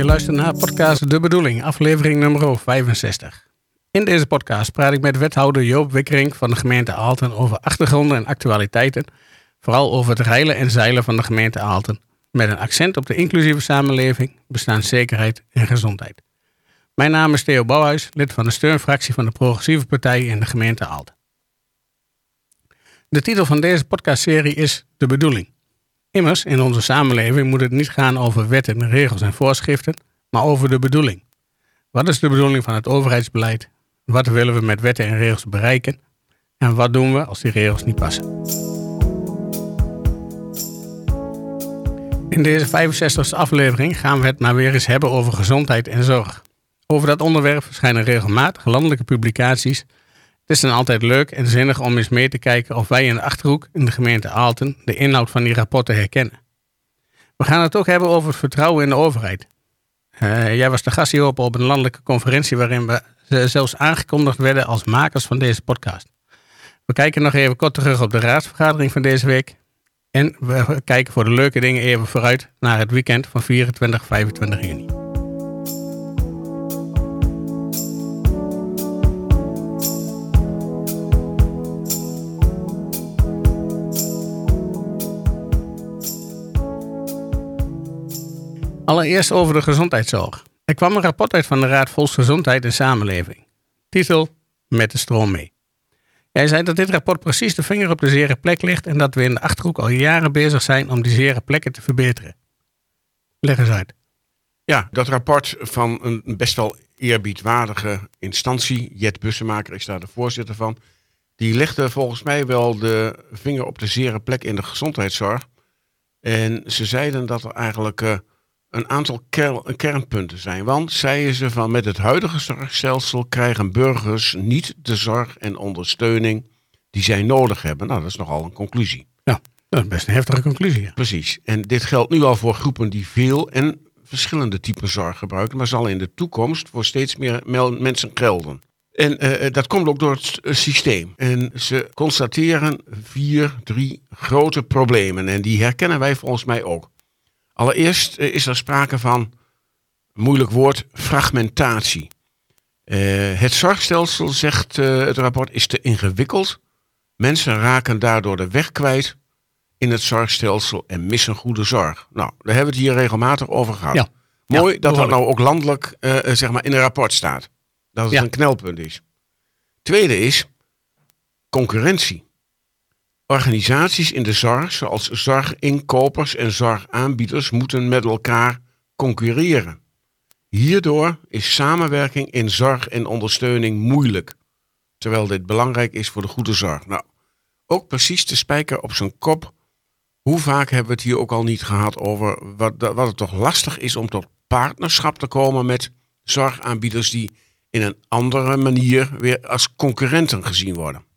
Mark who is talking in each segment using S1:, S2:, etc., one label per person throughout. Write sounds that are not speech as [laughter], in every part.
S1: Je luistert naar podcast De Bedoeling, aflevering nummer 65. In deze podcast praat ik met wethouder Joop Wikkering van de gemeente Aalten over achtergronden en actualiteiten. Vooral over het reilen en zeilen van de gemeente Aalten. Met een accent op de inclusieve samenleving, bestaanszekerheid en gezondheid. Mijn naam is Theo Bouwhuis, lid van de steunfractie van de Progressieve Partij in de gemeente Aalten. De titel van deze podcastserie is De Bedoeling. Immers, in onze samenleving moet het niet gaan over wetten, regels en voorschriften, maar over de bedoeling. Wat is de bedoeling van het overheidsbeleid? Wat willen we met wetten en regels bereiken? En wat doen we als die regels niet passen? In deze 65e aflevering gaan we het maar weer eens hebben over gezondheid en zorg. Over dat onderwerp verschijnen regelmatig landelijke publicaties. Het is dan altijd leuk en zinnig om eens mee te kijken of wij in de Achterhoek in de gemeente Aalten de inhoud van die rapporten herkennen. We gaan het ook hebben over het vertrouwen in de overheid. Uh, jij was de gast hierop op een landelijke conferentie waarin we zelfs aangekondigd werden als makers van deze podcast. We kijken nog even kort terug op de raadsvergadering van deze week. En we kijken voor de leuke dingen even vooruit naar het weekend van 24, 25 juni. Allereerst over de gezondheidszorg. Er kwam een rapport uit van de Raad Volksgezondheid en Samenleving. Titel Met de stroom mee. Jij zei dat dit rapport precies de vinger op de zere plek ligt en dat we in de Achterhoek al jaren bezig zijn om die zere plekken te verbeteren. Leg eens uit.
S2: Ja, dat rapport van een best wel eerbiedwaardige instantie, Jet Bussemaker is daar de voorzitter van, die legde volgens mij wel de vinger op de zere plek in de gezondheidszorg. En ze zeiden dat er eigenlijk uh, een aantal kernpunten zijn. Want zeiden ze van met het huidige zorgstelsel krijgen burgers niet de zorg en ondersteuning die zij nodig hebben. Nou, dat is nogal een conclusie.
S1: Ja, dat is best een heftige conclusie.
S2: Precies. En dit geldt nu al voor groepen die veel en verschillende typen zorg gebruiken, maar zal in de toekomst voor steeds meer mensen gelden. En uh, dat komt ook door het systeem. En ze constateren vier, drie grote problemen. En die herkennen wij volgens mij ook. Allereerst eh, is er sprake van, moeilijk woord, fragmentatie. Uh, het zorgstelsel, zegt uh, het rapport, is te ingewikkeld. Mensen raken daardoor de weg kwijt in het zorgstelsel en missen goede zorg. Nou, daar hebben we het hier regelmatig over gehad. Ja. Mooi dat dat nou ook landelijk uh, zeg maar in een rapport staat. Dat het ja. een knelpunt is. Tweede is concurrentie. Organisaties in de zorg, zoals zorginkopers en zorgaanbieders, moeten met elkaar concurreren. Hierdoor is samenwerking in zorg en ondersteuning moeilijk, terwijl dit belangrijk is voor de goede zorg. Nou, ook precies de spijker op zijn kop. Hoe vaak hebben we het hier ook al niet gehad over wat, wat het toch lastig is om tot partnerschap te komen met zorgaanbieders die in een andere manier weer als concurrenten gezien worden.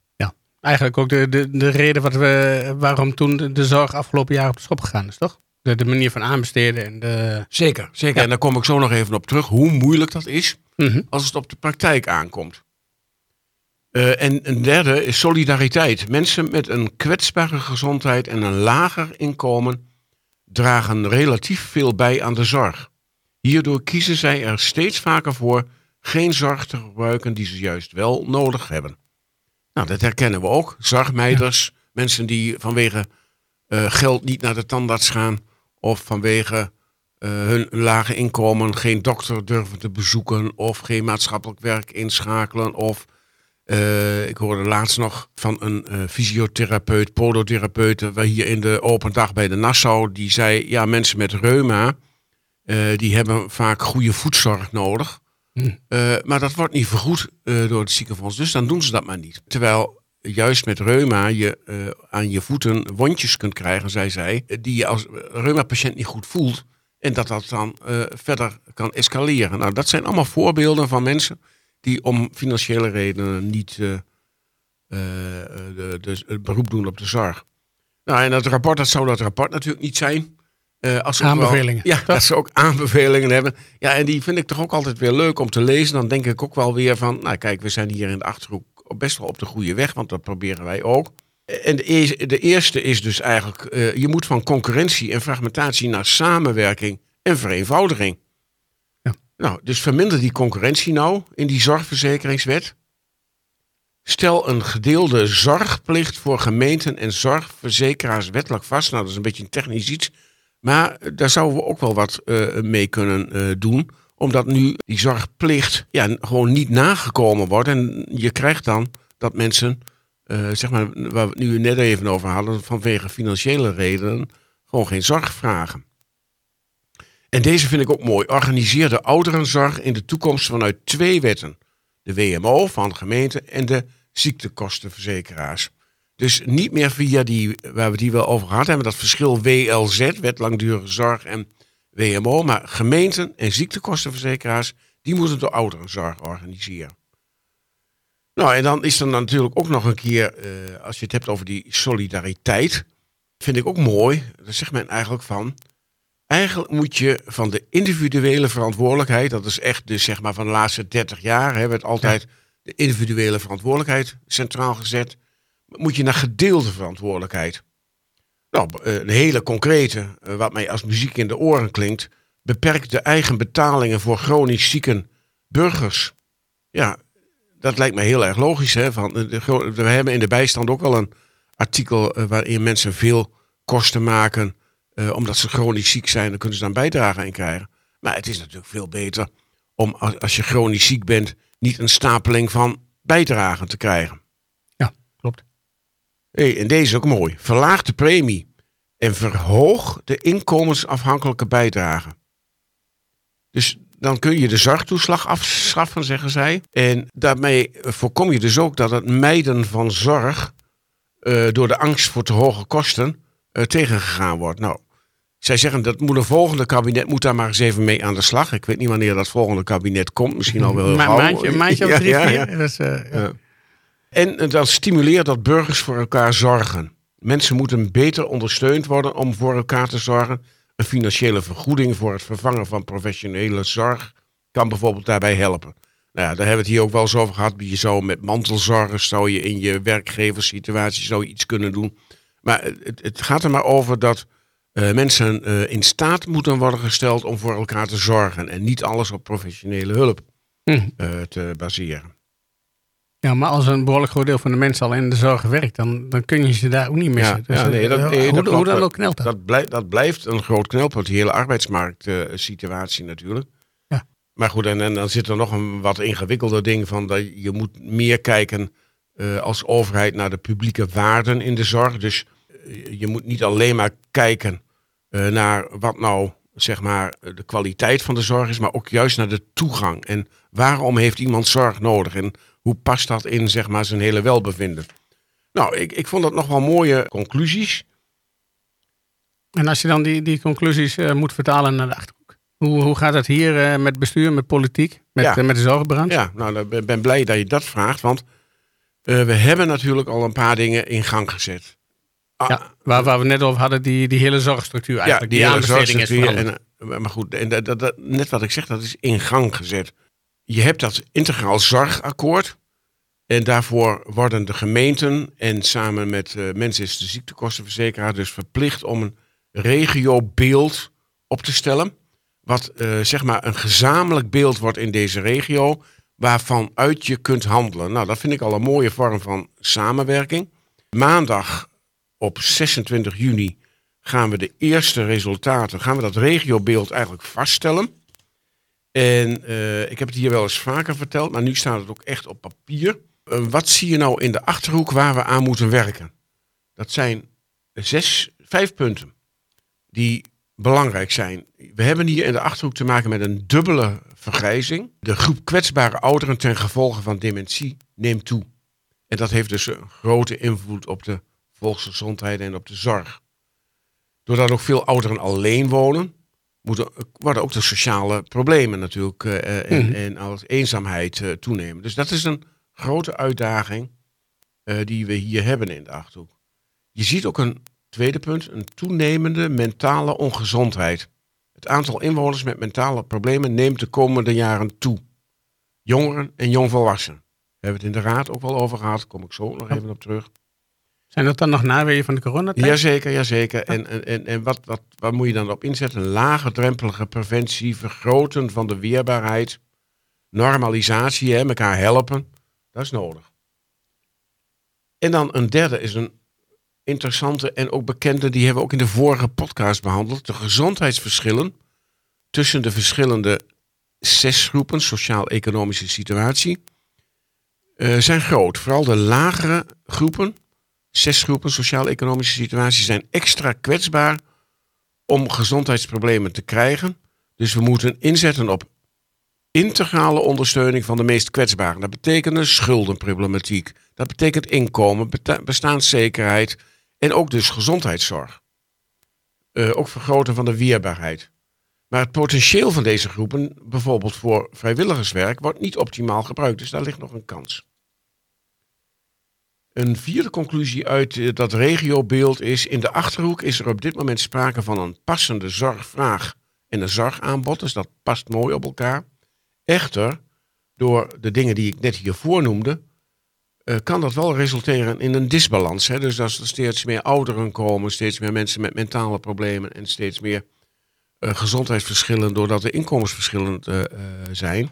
S1: Eigenlijk ook de, de, de reden wat we, waarom toen de, zorg afgelopen jaar op de schop gegaan is, toch? De, de manier van aanbesteden en de...
S2: Zeker, zeker. En daar kom ik zo nog even op terug, hoe moeilijk dat is
S1: mhm.
S2: als het op de praktijk aankomt. Uh, en een derde is solidariteit. Mensen met een kwetsbare gezondheid en een lager inkomen dragen relatief veel bij aan de zorg. Hierdoor kiezen zij er steeds vaker voor geen zorg te gebruiken die ze juist wel nodig hebben. Nou, dat herkennen we ook. Zorgmeiders, mensen die vanwege uh, geld niet naar de tandarts gaan of vanwege uh, hun lage inkomen geen dokter durven te bezoeken of geen maatschappelijk werk inschakelen of uh, ik hoorde laatst nog van een fysiotherapeut, podotherapeut, waar hier in de open dag bij de Nassau, die zei, ja, mensen met reuma, die hebben vaak goede voedzorg nodig. Uh, maar dat wordt niet vergoed uh, door het ziekenfonds, dus dan doen ze dat maar niet. Terwijl juist met reuma je uh, aan je voeten wondjes kunt krijgen, zei zij, die je als reuma-patiënt niet goed voelt. En dat dat dan verder kan escaleren. Nou, dat zijn allemaal voorbeelden van mensen die om financiële redenen niet het beroep doen op de zorg. Nou, en dat rapport, dat zou dat rapport natuurlijk niet zijn.
S1: Uh, als aanbevelingen.
S2: ja, dat ze ook aanbevelingen hebben. Ja, en die vind ik toch ook altijd weer leuk om te lezen. Dan denk ik ook wel weer van, nou kijk, we zijn hier in de Achterhoek best wel op de goede weg, want dat proberen wij ook. En de, de eerste is dus eigenlijk, uh, je moet van concurrentie en fragmentatie naar samenwerking en vereenvoudiging. Nou, dus verminder die concurrentie nou in die zorgverzekeringswet. Stel een gedeelde zorgplicht voor gemeenten en zorgverzekeraars wettelijk vast. Nou, dat is een beetje een technisch iets. Maar daar zouden we ook wel wat uh, mee kunnen uh, doen. Omdat nu die zorgplicht ja, gewoon niet nagekomen wordt. En je krijgt dan dat mensen, uh, zeg maar, waar we het nu net even over hadden, vanwege financiële redenen gewoon geen zorg vragen. En deze vind ik ook mooi. Organiseer de ouderenzorg in de toekomst vanuit twee wetten. De WMO van gemeenten en de ziektekostenverzekeraars. Dus niet meer via die, waar we hier wel over gehad hebben, dat verschil WLZ, Wet Langdurige Zorg en WMO. Maar gemeenten en ziektekostenverzekeraars, die moeten de ouderenzorg organiseren. Nou, en dan is er natuurlijk ook nog een keer, uh, als je het hebt over die solidariteit, vind ik ook mooi. Daar zegt men eigenlijk van, Eigenlijk moet je van de individuele verantwoordelijkheid, dat is echt dus zeg maar van de laatste 30 jaar, hebben we het altijd de individuele verantwoordelijkheid centraal gezet, moet je naar gedeelde verantwoordelijkheid. Nou, eh, een hele concrete, eh, wat mij als muziek in de oren klinkt, beperkt de eigen betalingen voor chronisch zieken burgers. Ja, dat lijkt mij heel erg logisch. Hè? De, we hebben in de bijstand ook al een artikel eh, waarin mensen veel kosten maken omdat ze chronisch ziek zijn, dan kunnen ze dan bijdrage in krijgen. Maar het is natuurlijk veel beter om als je chronisch ziek bent, niet een stapeling van bijdragen te krijgen. Hey, en deze is ook mooi. Verlaag de premie en verhoog de inkomensafhankelijke bijdrage. Dus dan kun je de zorgtoeslag afschaffen, zeggen zij. En daarmee voorkom je dus ook dat het mijden van zorg uh, door de angst voor te hoge kosten uh, tegengegaan wordt. Nou, zij zeggen dat moet een volgende kabinet moet daar maar eens even mee aan de slag. Ik weet niet wanneer dat volgende kabinet komt. Misschien al wel heel
S1: Ma Maandje, maandje of [laughs] drie, ja, ja. Dat is, uh, ja.
S2: En dan stimuleert dat burgers voor elkaar zorgen. Mensen moeten beter ondersteund worden om voor elkaar te zorgen. Een financiële vergoeding voor het vervangen van professionele zorg kan bijvoorbeeld daarbij helpen. Nou ja, daar hebben we het hier ook wel eens over gehad. Je zou met mantelzorgen, zou je in je werkgeverssituatie zou je iets kunnen doen. Maar het, het gaat er maar over dat uh, mensen uh, in staat moeten worden gesteld om voor elkaar te zorgen. En niet alles op professionele hulp hm. uh, te baseren.
S1: Ja, maar als een behoorlijk groot deel van de mensen al in de zorg werkt, dan, dan kun je ze daar ook niet missen. Ja, dus, ja nee, dat, nee, hoe, dat hoe, dan ook knelt dat?
S2: Dat, blijft, dat blijft een groot knelpunt, die hele arbeidsmarktsituatie natuurlijk. Ja. Maar goed, en, en dan zit er nog een wat ingewikkelder ding van dat je moet meer kijken als overheid naar de publieke waarden in de zorg. Dus je moet niet alleen maar kijken naar wat nou zeg maar de kwaliteit van de zorg is, maar ook juist naar de toegang. En waarom heeft iemand zorg nodig en hoe past dat in zeg maar zijn hele welbevinden? Nou, ik, ik vond dat nog wel mooie conclusies.
S1: En als je dan die, die conclusies uh, moet vertalen naar de achterhoek. Hoe, hoe gaat het hier uh, met bestuur, met politiek, met, ja. met de zorgbranche?
S2: Ja, nou, ik ben blij dat je dat vraagt, want we hebben natuurlijk al een paar dingen in gang gezet.
S1: Ah. ja, waar, waar we net over hadden, die, die hele zorgstructuur eigenlijk.
S2: Ja, die, hele zorgstructuur. En, eh, maar goed, en dat, dat, net wat ik zeg, dat is in gang gezet. Je hebt dat integraal zorgakkoord. En daarvoor worden de gemeenten en samen met uh, mensen is de ziektekostenverzekeraar dus verplicht om een regiobeeld op te stellen. Wat uh, zeg maar een gezamenlijk beeld wordt in deze regio, waarvan uit je kunt handelen. Nou, dat vind ik al een mooie vorm van samenwerking. Maandag op 26 juni gaan we de eerste resultaten, gaan we dat regiobeeld eigenlijk vaststellen. En uh, ik heb het hier wel eens vaker verteld, maar nu staat het ook echt op papier. Uh, wat zie je nou in de achterhoek waar we aan moeten werken? Dat zijn zes, vijf punten die belangrijk zijn. We hebben hier in de achterhoek te maken met een dubbele vergrijzing. De groep kwetsbare ouderen ten gevolge van dementie neemt toe. En dat heeft dus een grote invloed op de volksgezondheid en op de zorg. Doordat ook veel ouderen alleen wonen, moeten, worden ook de sociale problemen natuurlijk uh, en, mm. en als eenzaamheid uh, toenemen. Dus dat is een grote uitdaging uh, die we hier hebben in de Achterhoek. Je ziet ook een tweede punt, een toenemende mentale ongezondheid. Het aantal inwoners met mentale problemen neemt de komende jaren toe. Jongeren en jongvolwassenen. We hebben het in de raad ook wel over gehad, daar kom ik zo nog even op terug.
S1: Zijn dat dan nog naweeën van de coronatijd?
S2: Jazeker, jazeker. En, en, en, en wat, wat, wat moet je dan op inzetten? Laagdrempelige preventie, vergroten van de weerbaarheid, normalisatie, hè, elkaar helpen. Dat is nodig. En dan een derde is een interessante en ook bekende, die hebben we ook in de vorige podcast behandeld. De gezondheidsverschillen tussen de verschillende zes groepen, sociaal-economische situatie, uh, zijn groot. Vooral de lagere groepen, zes groepen, sociaal-economische situaties, zijn extra kwetsbaar om gezondheidsproblemen te krijgen. Dus we moeten inzetten op integrale ondersteuning van de meest kwetsbaren. Dat betekent een schuldenproblematiek. Dat betekent inkomen, bestaanszekerheid en ook dus gezondheidszorg. Uh, ook vergroten van de weerbaarheid. Maar het potentieel van deze groepen, bijvoorbeeld voor vrijwilligerswerk, wordt niet optimaal gebruikt. Dus daar ligt nog een kans. Een vierde conclusie uit eh, dat regiobeeld is: in de achterhoek is er op dit moment sprake van een passende zorgvraag en een zorgaanbod. Dus dat past mooi op elkaar. Echter, door de dingen die ik net hier voornoemde, uh, kan dat wel resulteren in een disbalans. Dus dat er steeds meer ouderen komen, steeds meer mensen met mentale problemen en steeds meer uh, gezondheidsverschillen doordat de inkomensverschillen uh, zijn.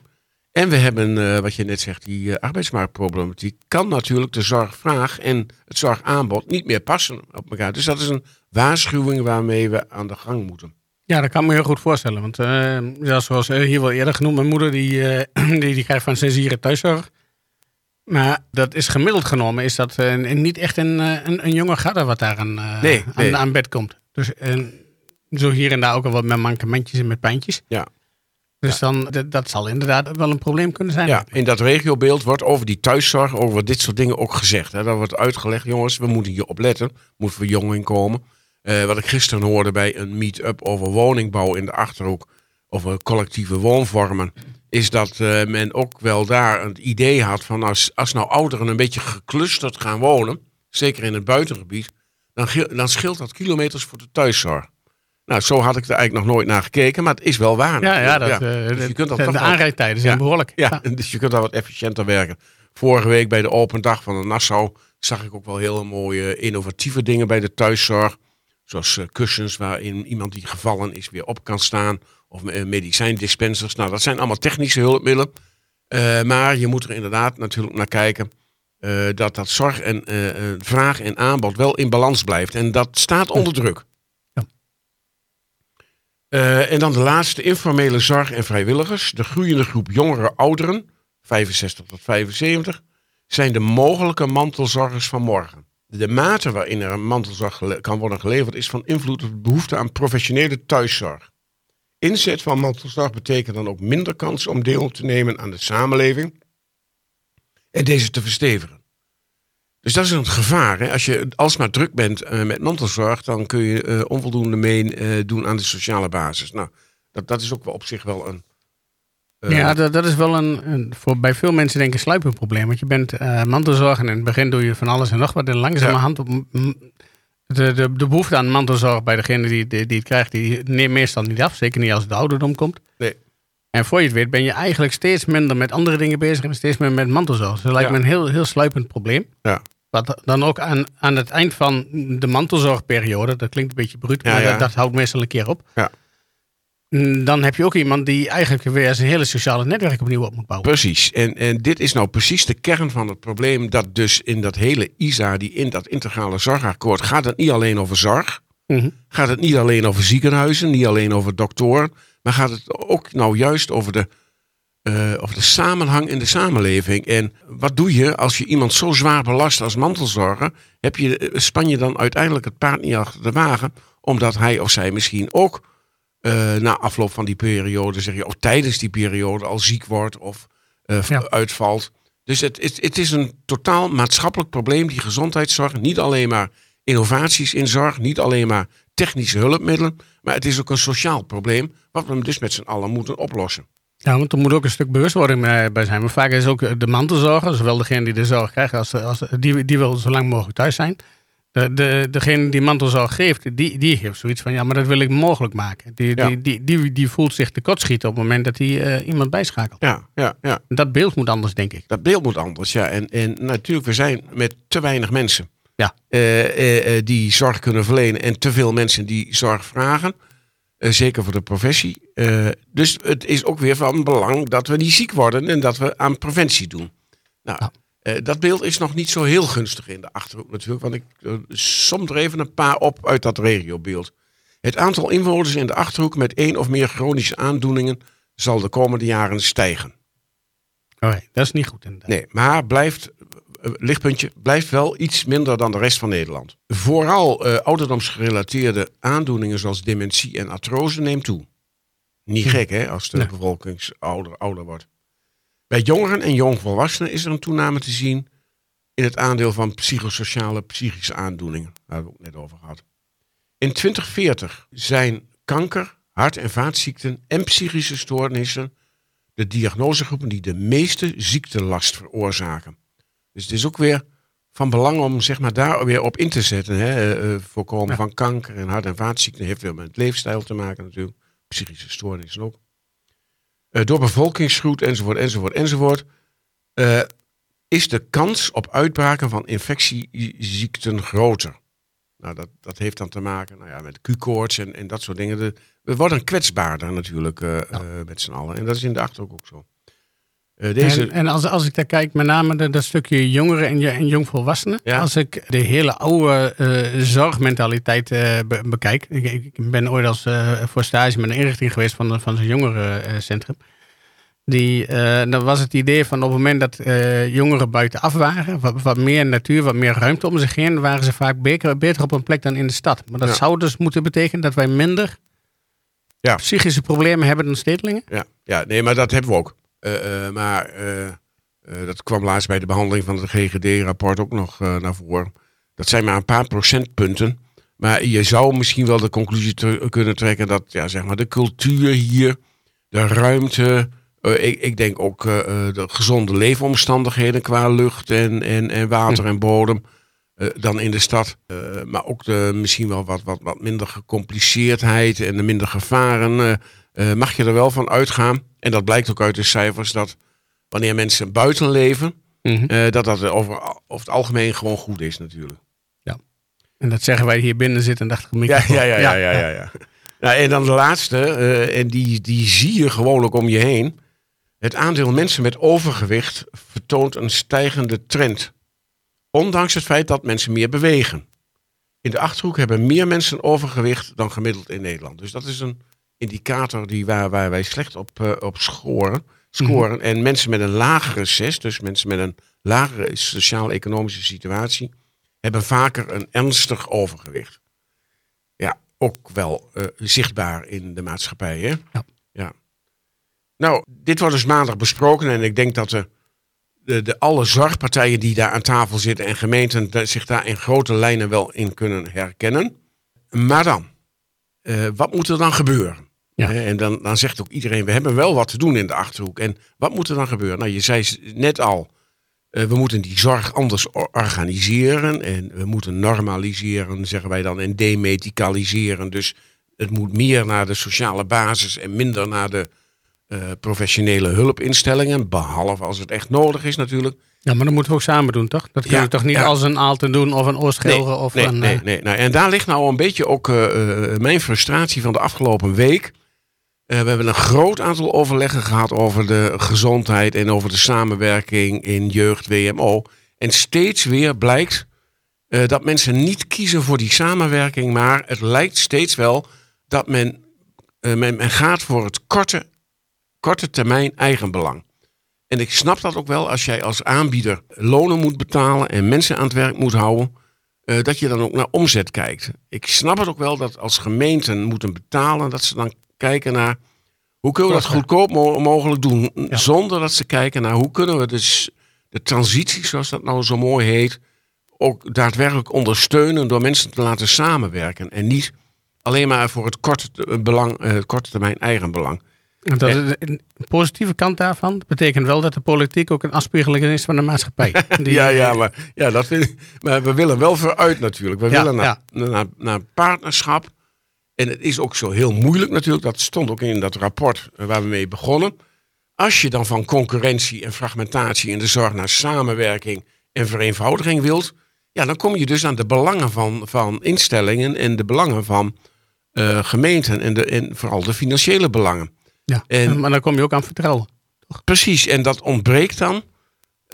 S2: En we hebben, wat je net zegt, die arbeidsmarktproblematiek. Kan natuurlijk de zorgvraag en het zorgaanbod niet meer passen op elkaar. Dus dat is een waarschuwing waarmee we aan de gang moeten.
S1: Ja, dat kan me heel goed voorstellen. Want ja, zoals hier wel eerder genoemd, mijn moeder die, [clears throat] die, die krijgt van censieren thuiszorg. Maar dat is gemiddeld genomen, is dat uh, niet echt een, een, een jonge gadder wat daar aan, uh, nee, nee. aan, aan, bed komt. Dus zo hier en daar ook al wat met mankementjes en met pijntjes.
S2: Ja.
S1: Dus dan, dat zal inderdaad wel een probleem kunnen zijn.
S2: Ja, in dat regiobeeld wordt over die thuiszorg, over dit soort dingen ook gezegd. Hè. Dat wordt uitgelegd, jongens, we moeten hier op letten. Moet verjonging komen. Uh, wat ik gisteren hoorde bij een meet-up over woningbouw in de Achterhoek. Over collectieve woonvormen. Is dat uh, men ook wel daar een idee had van als, als nou ouderen een beetje geclusterd gaan wonen. Zeker in het buitengebied. Dan, dan scheelt dat kilometers voor de thuiszorg. Nou, zo had ik er eigenlijk nog nooit naar gekeken, maar het is wel waar.
S1: Ja, ja, dat, ja. Dus je kunt dat de, de aanrijdtijden zijn behoorlijk.
S2: Ja, ja, dus je kunt daar wat efficiënter werken. Vorige week bij de open dag van de Nassau zag ik ook wel hele mooie innovatieve dingen bij de thuiszorg. Zoals uh, kussens waarin iemand die gevallen is weer op kan staan. Of uh, medicijndispensers. Nou, dat zijn allemaal technische hulpmiddelen. Uh, maar je moet er inderdaad natuurlijk naar kijken dat dat zorg en vraag en aanbod wel in balans blijft. En dat staat onder druk. Uh, en dan de laatste, informele zorg en vrijwilligers. De groeiende groep jongere ouderen, 65 tot 75, zijn de mogelijke mantelzorgers van morgen. De mate waarin er een mantelzorg kan worden geleverd is van invloed op de behoefte aan professionele thuiszorg. Inzet van mantelzorg betekent dan ook minder kans om deel te nemen aan de samenleving en deze te verstevigen. Dus dat is een gevaar. Hè? Als je alsmaar druk bent uh, met mantelzorg, dan kun je uh, onvoldoende mee uh, doen aan de sociale basis. Nou, dat, dat is ook wel op zich wel een.
S1: ja, dat, dat is wel een, een, voor bij veel mensen denk ik een sluipend probleem. Want je bent mantelzorg en in het begin doe je van alles en nog wat. En langzamerhand ja. de, de, de behoefte aan mantelzorg bij degene die, die, die het krijgt, die neemt meestal niet af. Zeker niet als het ouderdom komt.
S2: Nee.
S1: En voor je het weet ben je eigenlijk steeds minder met andere dingen bezig en steeds meer met mantelzorg. Dus dat lijkt me een heel, heel sluipend probleem.
S2: Ja.
S1: Wat dan ook aan, aan het eind van de mantelzorgperiode, dat klinkt een beetje bruut, maar Dat, dat, houdt meestal een keer op.
S2: Ja.
S1: Mm, dan heb je ook iemand die eigenlijk weer zijn hele sociale netwerk opnieuw op moet bouwen.
S2: Precies. En, en dit is nou precies de kern van het probleem. Dat dus in dat hele ISA, die in dat integrale zorgakkoord, gaat het niet alleen over zorg. Mm Gaat het niet alleen over ziekenhuizen, niet alleen over doktoren. Maar gaat het ook nou juist over de, uh, over de samenhang in de samenleving. En wat doe je als je iemand zo zwaar belast als mantelzorger? Heb je, eh, span je dan uiteindelijk het paard niet achter de wagen? Omdat hij of zij misschien ook uh, na afloop van die periode, zeg je, of tijdens die periode al ziek wordt of uh, ja. uitvalt. Dus het, het, het is een totaal maatschappelijk probleem, die gezondheidszorg. Niet alleen maar innovaties in zorg, niet alleen maar technische hulpmiddelen, maar het is ook een sociaal probleem, wat we dus met z'n allen moeten oplossen.
S1: Ja, want er moet ook een stuk bewustwording bij zijn. Maar vaak is ook de mantelzorger, zowel degene die de zorg krijgt, als, als die, die wil zo lang mogelijk thuis zijn. De, de, degene die mantelzorg geeft, die, die heeft zoiets van, ja, maar dat wil ik mogelijk maken. Die, ja. die, die, die, die, voelt zich tekortschieten op het moment dat hij uh, iemand bijschakelt.
S2: Ja, ja, ja.
S1: Dat beeld moet anders, denk ik.
S2: Dat beeld moet anders, ja. En, en natuurlijk, we zijn met te weinig mensen.
S1: Ja.
S2: eh, eh, eh, die zorg kunnen verlenen en te veel mensen die zorg vragen. Zeker voor de professie. Dus het is ook weer van belang dat we niet ziek worden en dat we aan preventie doen. Nou, dat beeld is nog niet zo heel gunstig in de achterhoek natuurlijk, want ik som er even een paar op uit dat regiobeeld. Het aantal inwoners in de achterhoek met één of meer chronische aandoeningen zal de komende jaren stijgen.
S1: Oké, dat is niet goed inderdaad.
S2: Nee, maar blijft, lichtpuntje, blijft wel iets minder dan de rest van Nederland. Vooral eh, ouderdomsgerelateerde aandoeningen zoals dementie en artrose neemt toe. Niet
S1: Hm.
S2: gek hè, als de
S1: Nee.
S2: bevolking ouder, ouder wordt. Bij jongeren en jongvolwassenen is er een toename te zien in het aandeel van psychosociale psychische aandoeningen. Daar hebben we het net over gehad. In 2040 zijn kanker, hart- en vaatziekten en psychische stoornissen de diagnosegroepen die de meeste ziektelast veroorzaken. Dus het is ook weer van belang om zeg maar, daar weer op in te zetten. Hè. Eh, eh, voorkomen
S1: Ja.
S2: van kanker en hart- en vaatziekten heeft weer met leefstijl te maken natuurlijk. Psychische stoornissen ook. Eh, door bevolkingsgroei enzovoort, enzovoort, enzovoort. is de kans op uitbraken van infectieziekten groter. Nou, dat, dat heeft dan te maken nou ja, met Q-koorts en, en dat soort dingen. De, we worden kwetsbaarder natuurlijk met z'n allen. En dat is in de Achterhoek ook zo. Eh, deze,
S1: En, en als, als ik daar kijk, met name de- dat stukje jongeren en, je- en jongvolwassenen.
S2: Ja.
S1: Als ik de hele oude eh, zorgmentaliteit eh, be- bekijk. Ik, ik ben ooit als eh, voor stage met een inrichting geweest van, van zo'n jongerencentrum. Die, dan was het idee van op het moment dat jongeren buitenaf waren, wat, wat meer natuur, wat meer ruimte om zich heen, waren ze vaak beter, beter op een plek dan in de stad. Maar dat
S2: Ja.
S1: zou dus moeten betekenen dat wij minder
S2: Ja.
S1: psychische problemen hebben dan stedelingen.
S2: ja, ja, nee, maar dat hebben we ook. Eh, eh, maar eh, dat kwam laatst bij de behandeling van het GGD-rapport ook nog naar voren. Dat zijn maar een paar procentpunten. Maar je zou misschien wel de conclusie kunnen trekken dat ja, zeg maar de cultuur hier, de ruimte, ik, ik denk ook de gezonde leefomstandigheden qua lucht en, en, en water en bodem dan in de stad. Maar ook de, misschien wel wat, wat, wat minder gecompliceerdheid en de minder gevaren. mag je er wel van uitgaan. En dat blijkt ook uit de cijfers dat wanneer mensen buiten leven,
S1: Mhm.
S2: eh, dat dat over, over het algemeen gewoon goed is natuurlijk.
S1: En dat zeggen wij hier binnen zitten en dacht ik,
S2: Ja, ja, ja, ja, ja, ja. ja. Nou, en dan de laatste, eh, en die, die zie je gewoon ook om je heen. Het aandeel mensen met overgewicht vertoont een stijgende trend. Ondanks het feit dat mensen meer bewegen. In de Achterhoek hebben meer mensen overgewicht dan gemiddeld in Nederland. Dus dat is een indicator die waar, waar wij slecht op, eh, op scoren. scoren. En mensen met een lagere CES, dus mensen met een lagere sociaal-economische situatie, hebben vaker een ernstig overgewicht. Ja, ook wel eh, zichtbaar in de maatschappij. Hè?
S1: Ja.
S2: ja. Nou, dit wordt dus maandag besproken en ik denk dat de, de, de alle zorgpartijen die daar aan tafel zitten en gemeenten zich daar in grote lijnen wel in kunnen herkennen. Maar dan, eh, wat moet er dan gebeuren?
S1: Ja.
S2: En dan, dan zegt ook iedereen, we hebben wel wat te doen in de Achterhoek. En wat moet er dan gebeuren? Nou, je zei net al, eh, we moeten die zorg anders or- organiseren. En we moeten normaliseren, zeggen wij dan, en demedicaliseren. Dus het moet meer naar de sociale basis en minder naar de eh, professionele hulpinstellingen. Behalve als het echt nodig is natuurlijk.
S1: Ja, maar dat moeten we ook samen doen, toch? Dat kunnen
S2: Ja,
S1: we toch niet
S2: ja.
S1: als een Aalten doen of een Oostgelre of
S2: nee,
S1: een...
S2: nee,
S1: eh,
S2: nee, nou, En daar ligt nou een beetje ook mijn frustratie van de afgelopen week. Eh, we hebben een groot aantal overleggen gehad over de gezondheid en over de samenwerking in jeugd WMO. En steeds weer blijkt eh, dat mensen niet kiezen voor die samenwerking, maar het lijkt steeds wel dat men, eh, men, men gaat voor het korte, korte termijn eigenbelang. En ik snap dat ook wel als jij als aanbieder lonen moet betalen en mensen aan het werk moet houden, dat je dan ook naar omzet kijkt. Ik snap het ook wel dat als gemeenten moeten betalen, dat ze dan kijken naar hoe kunnen we dat goedkoop mo- mogelijk doen,
S1: Ja.
S2: zonder dat ze kijken naar hoe kunnen we dus de transitie, zoals dat nou zo mooi heet, ook daadwerkelijk ondersteunen door mensen te laten samenwerken en niet alleen maar voor het korte, te- belang, eh, het korte termijn eigen belang.
S1: Dat is een positieve kant daarvan betekent wel dat de politiek ook een afspiegeling is van de maatschappij. [laughs] Die,
S2: ja, ja, maar, ja dat maar we willen wel vooruit natuurlijk. We
S1: Ja,
S2: willen naar, naar, naar partnerschap. En het is ook zo heel moeilijk natuurlijk. Dat stond ook in dat rapport eh, waar we mee begonnen. Als je dan van concurrentie en fragmentatie in de zorg naar samenwerking en vereenvoudiging wilt, Ja, dan kom je dus aan de belangen van, van instellingen en de belangen van uh, gemeenten en, de, en vooral de financiële belangen.
S1: Ja, en, maar dan kom je ook aan vertrouwen.
S2: Toch? Precies, en dat ontbreekt dan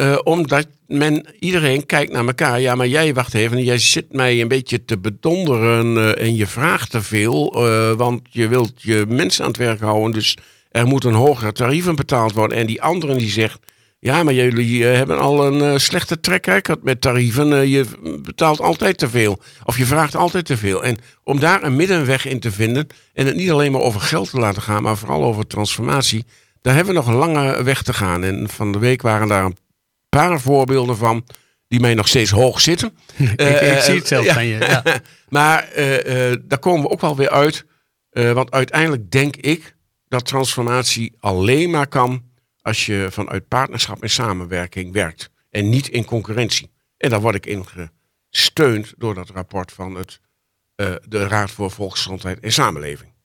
S2: uh, omdat men, iedereen kijkt naar elkaar. Ja, maar jij, wacht even, jij zit mij een beetje te bedonderen uh, en je vraagt te veel, uh, want je wilt je mensen aan het werk houden. Dus er moet een hogere tarieven betaald worden. En die anderen die zegt, ja, maar jullie hebben al een slechte record met tarieven. je betaalt altijd te veel. Of je vraagt altijd te veel. En om daar een middenweg in te vinden en het niet alleen maar over geld te laten gaan, maar vooral over transformatie. Daar hebben we nog een lange weg te gaan. En van de week waren daar een paar voorbeelden van die mij nog steeds hoog zitten. [laughs]
S1: ik, ik, eh, zie het zelf van je. Ja. [laughs]
S2: maar eh, eh, daar komen we ook wel weer uit. want uiteindelijk denk ik dat transformatie alleen maar kan als je vanuit partnerschap en samenwerking werkt. En niet in concurrentie. En daar word ik in gesteund door dat rapport van het, de Raad voor Volksgezondheid en Samenleving.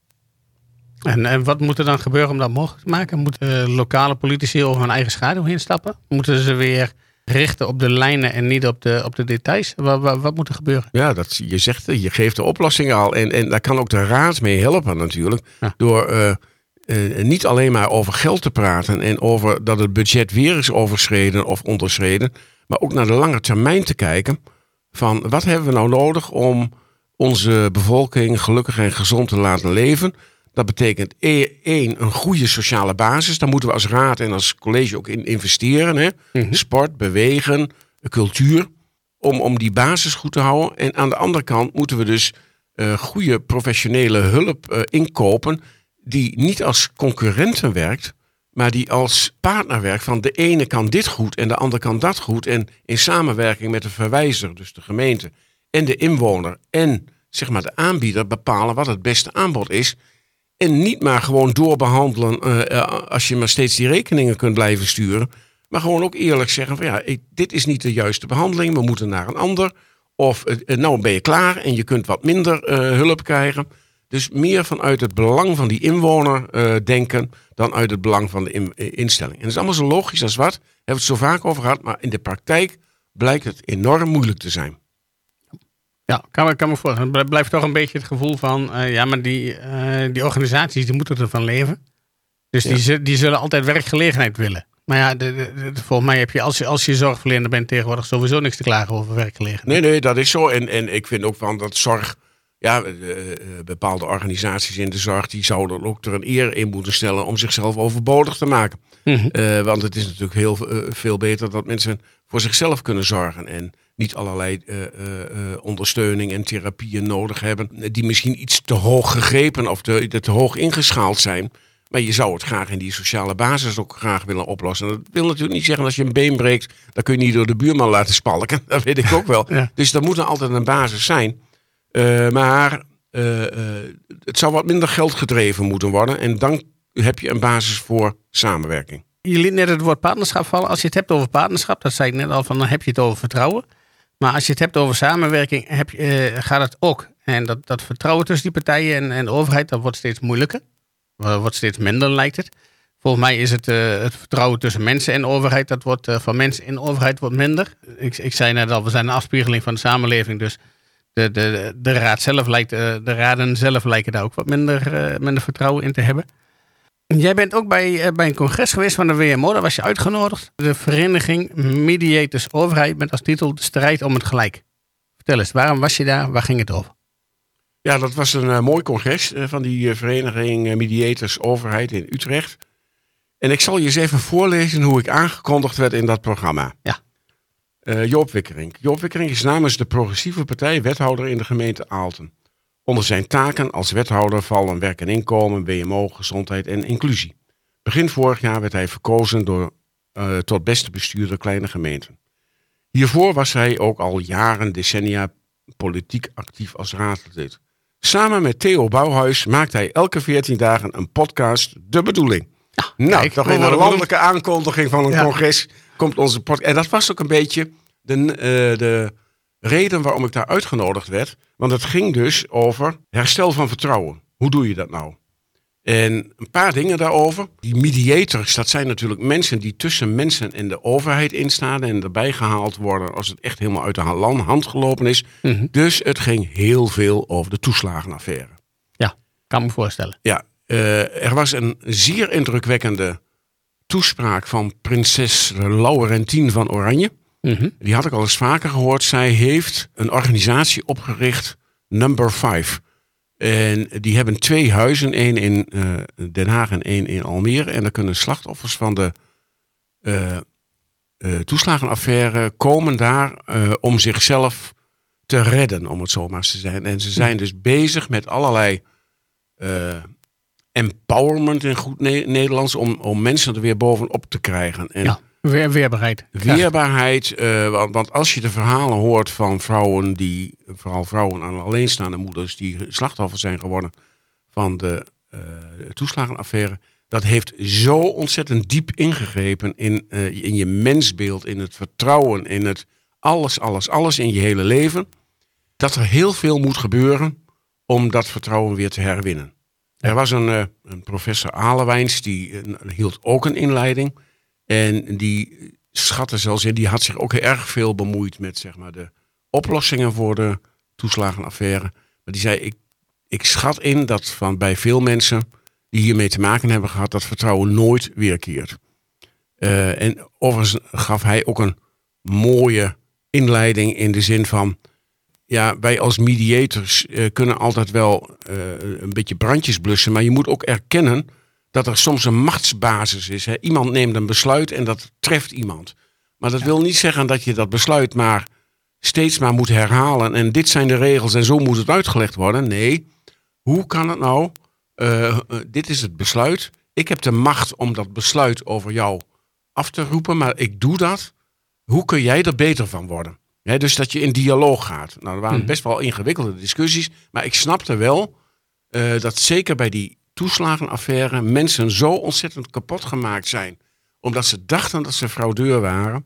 S1: En, en wat moet er dan gebeuren om dat mogelijk te maken? Moeten lokale politici over hun eigen schaduw heen stappen? Moeten ze weer richten op de lijnen en niet op de, op de details? Wat, wat, wat moet er gebeuren?
S2: Ja, dat, je zegt, je geeft de oplossing al. En, en daar kan ook de raad mee helpen natuurlijk. Door uh, uh, niet alleen maar over geld te praten en over dat het budget weer is overschreden of onderschreden. Maar ook naar de lange termijn te kijken. Van wat hebben we nou nodig om onze bevolking gelukkig en gezond te laten leven? Dat betekent e- één, een goede sociale basis. Daar moeten we als raad en als college ook in investeren. Hè? Mhm. Sport, bewegen, cultuur. Om, om die basis goed te houden. En aan de andere kant moeten we dus uh, goede professionele hulp uh, inkopen. Die niet als concurrenten werkt. Maar die als partner werkt. Van de ene kan dit goed en de andere kan dat goed. En in samenwerking met de verwijzer, dus de gemeente. En de inwoner en zeg maar de aanbieder bepalen wat het beste aanbod is. En niet maar gewoon doorbehandelen uh, als je maar steeds die rekeningen kunt blijven sturen. Maar gewoon ook eerlijk zeggen van ja, dit is niet de juiste behandeling. We moeten naar een ander. Of uh, nou ben je klaar en je kunt wat minder hulp krijgen. Dus meer vanuit het belang van die inwoner denken dan uit het belang van de in, instelling. En dat is allemaal zo logisch als wat. Hebben we het zo vaak over gehad. Maar in de praktijk blijkt het enorm moeilijk te zijn.
S1: Ja, kan me, kan me voorstellen. Het blijft toch een beetje het gevoel van, uh, ja, maar die, uh, die organisaties die moeten ervan leven. Dus ja. die, die zullen altijd werkgelegenheid willen. Maar ja, de, de, volgens mij heb je als, je, als je zorgverlener bent tegenwoordig sowieso niks te klagen over werkgelegenheid.
S2: Nee, nee, dat is zo. En, en ik vind ook van dat zorg, ja, uh, bepaalde organisaties in de zorg, die zouden ook er een eer in moeten stellen om zichzelf overbodig te maken. Mm -hmm. want het is natuurlijk heel veel beter dat mensen voor zichzelf kunnen zorgen. En niet allerlei uh, uh, ondersteuning en therapieën nodig hebben. Die misschien iets te hoog gegrepen of te, te hoog ingeschaald zijn. Maar je zou het graag in die sociale basis ook graag willen oplossen. Dat wil natuurlijk niet zeggen als je een been breekt, dan kun je niet door de buurman laten spalken. [laughs] Dat weet ik ook wel. Dus er moet er altijd een basis zijn. Uh, maar uh, uh, het zou wat minder geld gedreven moeten worden. En dan heb je een basis voor samenwerking.
S1: Je liet net het woord partnerschap vallen. Als je het hebt over partnerschap, dat zei ik net al, van, dan heb je het over vertrouwen. Maar als je het hebt over samenwerking, heb je, gaat het ook. En dat, dat vertrouwen tussen die partijen en, en de overheid, dat wordt steeds moeilijker. wordt steeds minder, lijkt het. Volgens mij is het, het vertrouwen tussen mensen en overheid, dat wordt van mensen in overheid wordt minder. Ik, ik zei net al, we zijn een afspiegeling van de samenleving. Dus de, de, de raad zelf lijkt, de raden zelf lijken daar ook wat minder, minder vertrouwen in te hebben. Jij bent ook bij, uh, bij een congres geweest van de WMO, daar was je uitgenodigd. De vereniging Mediators Overheid met als titel De strijd om het gelijk. Vertel eens, waarom was je daar? Waar ging het over?
S2: Ja, dat was een uh, mooi congres van die vereniging Mediators Overheid in Utrecht. En ik zal je eens even voorlezen hoe ik aangekondigd werd in dat programma.
S1: Ja.
S2: Joop Wikkering. Joop Wikkering is namens de Progressieve Partij wethouder in de gemeente Aalten. Onder zijn taken als wethouder vallen werk en inkomen, WMO, gezondheid en inclusie. Begin vorig jaar werd hij verkozen door, uh, tot beste bestuurder kleine gemeenten. Hiervoor was hij ook al jaren, decennia politiek actief als raadslid. Samen met Theo Bouwhuis maakt hij elke 14 dagen een podcast De Bedoeling. Ja, nou, kijk, toch een landelijke aankondiging van een ja. congres komt onze podcast. En dat was ook een beetje de, uh, de reden waarom ik daar uitgenodigd werd. Want het ging dus over herstel van vertrouwen. Hoe doe je dat nou? En een paar dingen daarover. Die mediators, dat zijn natuurlijk mensen die tussen mensen en de overheid instaan en erbij gehaald worden als het echt helemaal uit de hand gelopen is.
S1: Mhm.
S2: Dus het ging heel veel over de toeslagenaffaire.
S1: Ja, kan me voorstellen.
S2: Ja, eh, er was een zeer indrukwekkende toespraak van prinses Laurentien van Oranje.
S1: Mhm.
S2: Die had ik al eens vaker gehoord. Zij heeft een organisatie opgericht, Number 5. En die hebben twee huizen, één in eh, Den Haag en één in Almere. En daar kunnen slachtoffers van de eh, eh, toeslagenaffaire komen daar om zichzelf te redden, om het zo maar te zijn. En ze zijn dus bezig met allerlei empowerment in goed Ne- Nederlands om, om mensen er weer bovenop te krijgen. En
S1: Ja, weer, weerbaarheid.
S2: Weerbaarheid, eh, want, want als je de verhalen hoort van vrouwen die, vooral vrouwen aan alleenstaande moeders, die slachtoffer zijn geworden van de eh, toeslagenaffaire, dat heeft zo ontzettend diep ingegrepen in, eh, in je mensbeeld, in het vertrouwen, in het alles, alles, alles in je hele leven, dat er heel veel moet gebeuren om dat vertrouwen weer te herwinnen. Er was een, eh, een professor Alewijns, die eh, hield ook een inleiding. En die schatte zelfs in, die had zich ook erg veel bemoeid met zeg maar, de oplossingen voor de toeslagenaffaire. Maar die zei, ik, ik schat in dat van bij veel mensen die hiermee te maken hebben gehad, dat vertrouwen nooit weerkeert. Eh, en overigens gaf hij ook een mooie inleiding in de zin van, ja, wij als mediators eh, kunnen altijd wel eh, een beetje brandjes blussen, maar je moet ook erkennen dat er soms een machtsbasis is. Hè. Iemand neemt een besluit en dat treft iemand. Maar dat wil niet zeggen dat je dat besluit maar steeds maar moet herhalen. En dit zijn de regels en zo moet het uitgelegd worden. Nee, hoe kan het nou? Eh, dit is het besluit. Ik heb de macht om dat besluit over jou af te roepen, maar ik doe dat. Hoe kun jij er beter van worden? Dus dat je in dialoog gaat. Nou, er waren
S1: Mhm.
S2: best wel ingewikkelde discussies, maar ik snapte wel eh, dat zeker bij die toeslagenaffaire mensen zo ontzettend kapot gemaakt zijn. Omdat ze dachten dat ze fraudeur waren.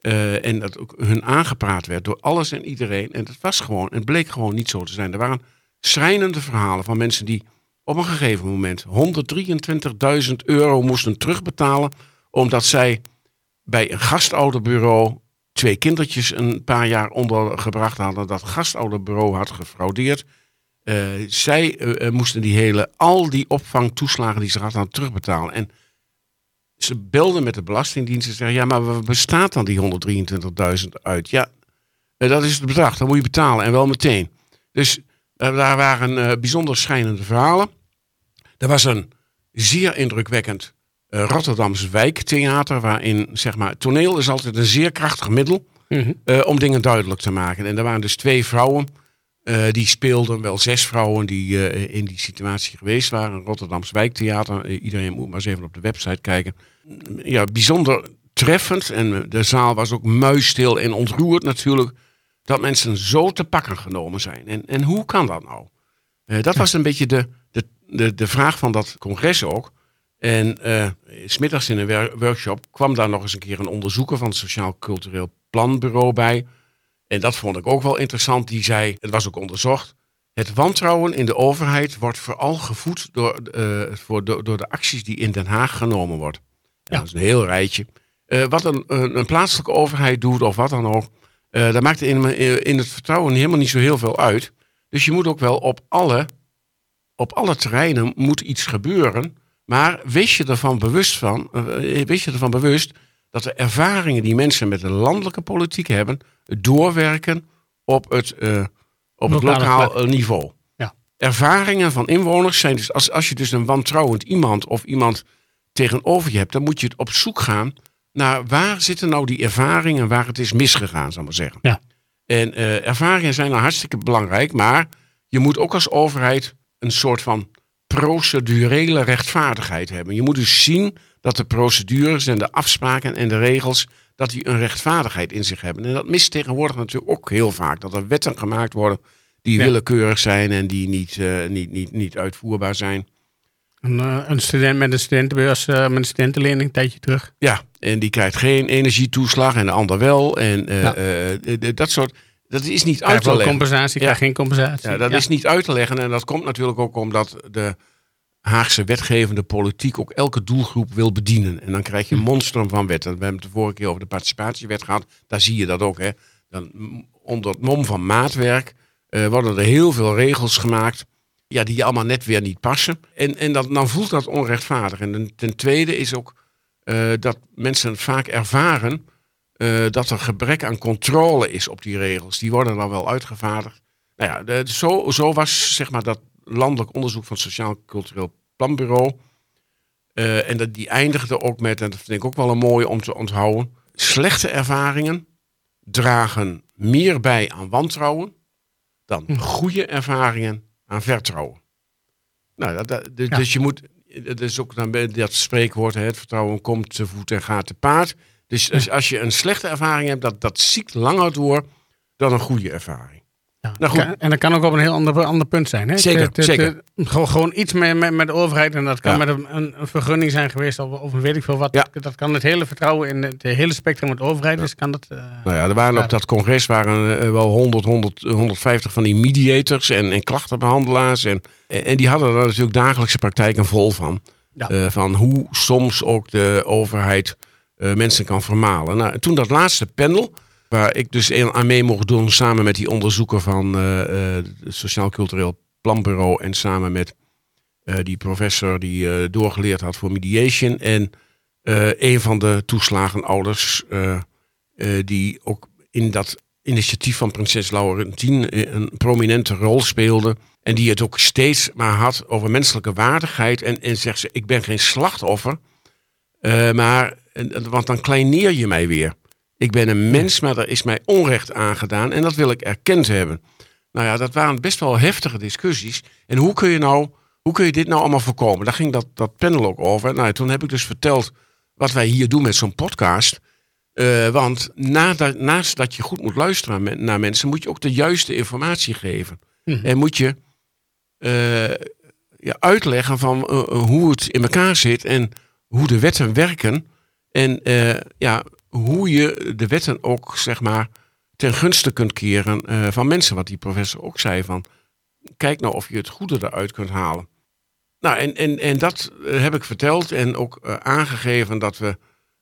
S2: eh, en dat ook hun aangepraat werd door alles en iedereen. En dat was gewoon, het bleek gewoon niet zo te zijn. Er waren schrijnende verhalen van mensen die op een gegeven moment 123.000 euro moesten terugbetalen. Omdat zij bij een gastouderbureau twee kindertjes een paar jaar ondergebracht hadden. Dat gastouderbureau had gefraudeerd. Eh, zij eh, eh, moesten die hele, al die opvangtoeslagen die ze hadden terugbetalen. En ze belden met de Belastingdienst en zeggen: Ja, maar waar bestaat dan die 123.000 uit? Ja, dat is het bedrag, dat moet je betalen en wel meteen. Dus daar waren bijzonder schijnende verhalen. Er was een zeer indrukwekkend eh, Rotterdams wijktheater, waarin zeg maar, toneel is altijd een zeer krachtig middel
S1: Mhm.
S2: eh, om dingen duidelijk te maken. En er waren dus twee vrouwen, eh, die speelden, wel zes vrouwen die in die situatie geweest waren. Rotterdams wijktheater, iedereen moet maar eens even op de website kijken. Ja, bijzonder treffend en de zaal was ook muisstil en ontroerd natuurlijk. Dat mensen zo te pakken genomen zijn. En, en hoe kan dat nou? Dat was een beetje de, de, de, de vraag van dat congres ook. En s smiddags in een workshop kwam daar nog eens een keer een onderzoeker van het Sociaal Cultureel Planbureau bij. En dat vond ik ook wel interessant. Die zei, het was ook onderzocht. Het wantrouwen in de overheid wordt vooral gevoed door, eh, voor, door, door de acties die in Den Haag genomen worden. Ja. Dat is een heel rijtje. Eh, wat een, een, een plaatselijke overheid doet of wat dan ook. eh dat maakt in, in het vertrouwen helemaal niet zo heel veel uit. Dus je moet ook wel op alle, op alle terreinen moet iets gebeuren. Maar wees je ervan bewust van, eh, wees je ervan bewust dat de ervaringen die mensen met de landelijke politiek hebben, doorwerken op het, eh, op het lokaal niveau.
S1: Ja.
S2: Ervaringen van inwoners zijn dus, als, als je dus een wantrouwend iemand of iemand tegenover je hebt, dan moet je het op zoek gaan naar waar zitten nou die ervaringen waar het is misgegaan, zal ik maar zeggen.
S1: Ja.
S2: En eh, ervaringen zijn nou hartstikke belangrijk, maar je moet ook als overheid een soort van procedurele rechtvaardigheid hebben. Je moet dus zien dat de procedures en de afspraken en de regels, dat die een rechtvaardigheid in zich hebben. En dat mist tegenwoordig natuurlijk ook heel vaak. Dat er wetten gemaakt worden die
S1: Ja.
S2: willekeurig zijn en die niet, eh, niet, niet, niet uitvoerbaar zijn.
S1: Een, eh, een student met een studentenbeurs, eh, met een studentenlening een tijdje terug.
S2: Ja, en die krijgt geen energietoeslag en de ander wel. En
S1: Ja.
S2: dat soort, dat is niet uit te leggen.
S1: compensatie, geen compensatie.
S2: Ja, dat is niet uit te leggen. En dat komt natuurlijk ook omdat de Haagse wetgevende politiek ook elke doelgroep wil bedienen. En dan krijg je een
S1: Hm.
S2: monstrum van wetten. We hebben het de vorige keer over de participatiewet gehad. Daar zie je dat ook. Hè. Dan, onder het mom van maatwerk eh, worden er heel veel regels gemaakt. Ja, die allemaal net weer niet passen. En, en dat, dan voelt dat onrechtvaardig. En ten- ten tweede is ook eh, dat mensen vaak ervaren eh, dat er gebrek aan controle is op die regels. Die worden dan wel uitgevaardigd. Nou ja, de- zo, zo was zeg maar dat landelijk onderzoek van het Sociaal Cultureel Planbureau. Eh, en dat, die eindigde ook met, en dat vind ik ook wel een mooie om te onthouden. Slechte ervaringen dragen meer bij aan wantrouwen dan
S1: Hm.
S2: goede ervaringen aan vertrouwen. Nou, dat, dat- dus,
S1: Ja.
S2: je moet, dat is ook dan dat spreekwoord, hè, het vertrouwen komt te voet en gaat te paard. Dus als, als je een slechte ervaring hebt, dat, dat ziekt langer door dan een goede ervaring.
S1: Ja.
S2: Nou, goed.
S1: En dat kan ook op een heel ander, ander punt zijn. Hè?
S2: Zeker,
S1: Het- het-
S2: zeker.
S1: het- gewoon, gewoon iets met, met, met de overheid. En dat kan
S2: Ja.
S1: met een, een, een vergunning zijn geweest. Of, of weet ik veel wat.
S2: Ja.
S1: Dat kan het hele vertrouwen in het hele spectrum met de overheid. Dus kan dat... eh,
S2: Nou ja, er waren op dat congres waren eh, wel 100, 100, 150 van die mediators en, en klachtenbehandelaars. En, en die hadden er natuurlijk dagelijkse praktijken vol van. Eh, van hoe soms ook de overheid mensen kan vermalen. Nou, en toen dat laatste panel, waar ik dus aan mee mocht doen samen met die onderzoeker van eh, eh, het Sociaal Cultureel Planbureau en samen met eh, die professor die eh, doorgeleerd had voor mediation en eh, een van de toeslagenouders eh, eh, die ook in dat initiatief van prinses Laurentien eh, een prominente rol speelde. En die het ook steeds maar had over menselijke waardigheid. En, en zegt ze, ik ben geen slachtoffer. eh, maar, en- want dan kleineer je mij weer. Ik ben een mens, maar er is mij onrecht aangedaan. En dat wil ik erkend hebben. Nou ja, dat waren best wel heftige discussies. En hoe kun je nou, hoe kun je dit nou allemaal voorkomen? Daar ging dat, dat panel ook over. Nou, toen heb ik dus verteld wat wij hier doen met zo'n podcast. Eh, want nadat, naast dat je goed moet luisteren naar, men- naar mensen, moet je ook de juiste informatie geven.
S1: Mhm.
S2: En moet je eh, ja, uitleggen van eh, hoe het in elkaar zit en hoe de wetten werken. En eh, ja, hoe je de wetten ook, zeg maar, ten gunste kunt keren eh, van mensen. Wat die professor ook zei van, kijk nou of je het goede eruit kunt halen. Nou, en, en, en dat eh, heb ik verteld en ook aangegeven dat we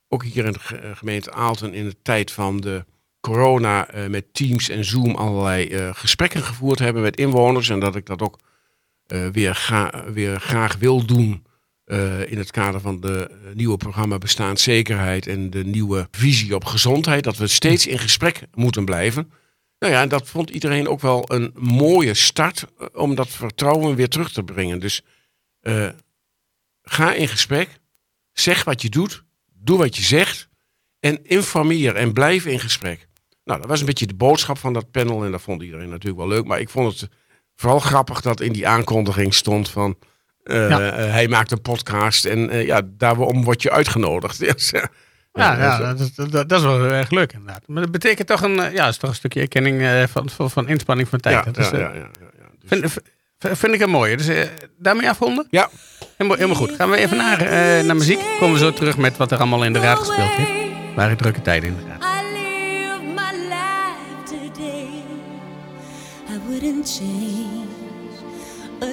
S2: ook hier in de ge- gemeente Aalten in de tijd van de corona met Teams en Zoom allerlei gesprekken gevoerd hebben met inwoners. En dat ik dat ook weer, ga, weer graag wil doen in het kader van de eh, nieuwe programma Bestaanszekerheid en de nieuwe visie op gezondheid. Dat we steeds in gesprek moeten blijven. Nou ja, dat vond iedereen ook wel een mooie start eh, om dat vertrouwen weer terug te brengen. Dus eh, ga in gesprek, zeg wat je doet, doe wat je zegt en informeer en blijf in gesprek. Nou, dat was een beetje de boodschap van dat panel en dat vond iedereen natuurlijk wel leuk. Maar ik vond het vooral grappig dat in die aankondiging stond van... eh,
S1: Ja.
S2: eh, hij maakt een podcast en eh, ja, daarom word je uitgenodigd. [laughs] Dus,
S1: Ja, ja,
S2: dat-
S1: dat, is- dat, dat is wel heel erg leuk inderdaad. Maar dat betekent toch een, ja, is toch een stukje erkenning eh, van, van, van inspanning van tijd.
S2: ja,
S1: Dat is,
S2: ja, ja, ja, ja, ja. Dus-
S1: Vind, vind ik een mooie. Dus daarmee afronden?
S2: ja.
S1: Helemaal, helemaal goed. Gaan we even naar, eh, naar muziek. Komen we zo terug met wat er allemaal in de raad gespeeld heeft. Waren drukke tijden inderdaad.
S3: I live my life today. I wouldn't change a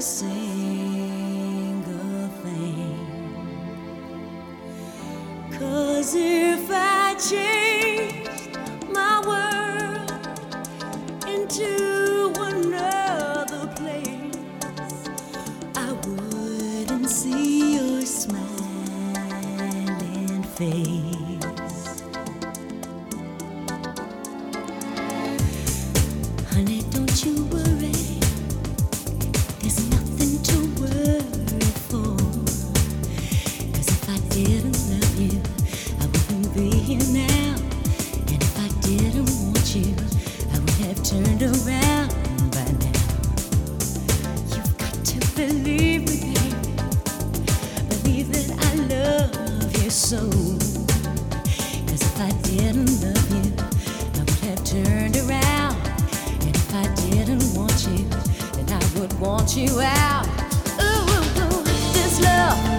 S3: Cause if I changed my world into another place, I wouldn't see your smiling face. So. if I didn't love you, turned around. And if I didn't want you, then I would want you out. Ooh, ooh, ooh, this love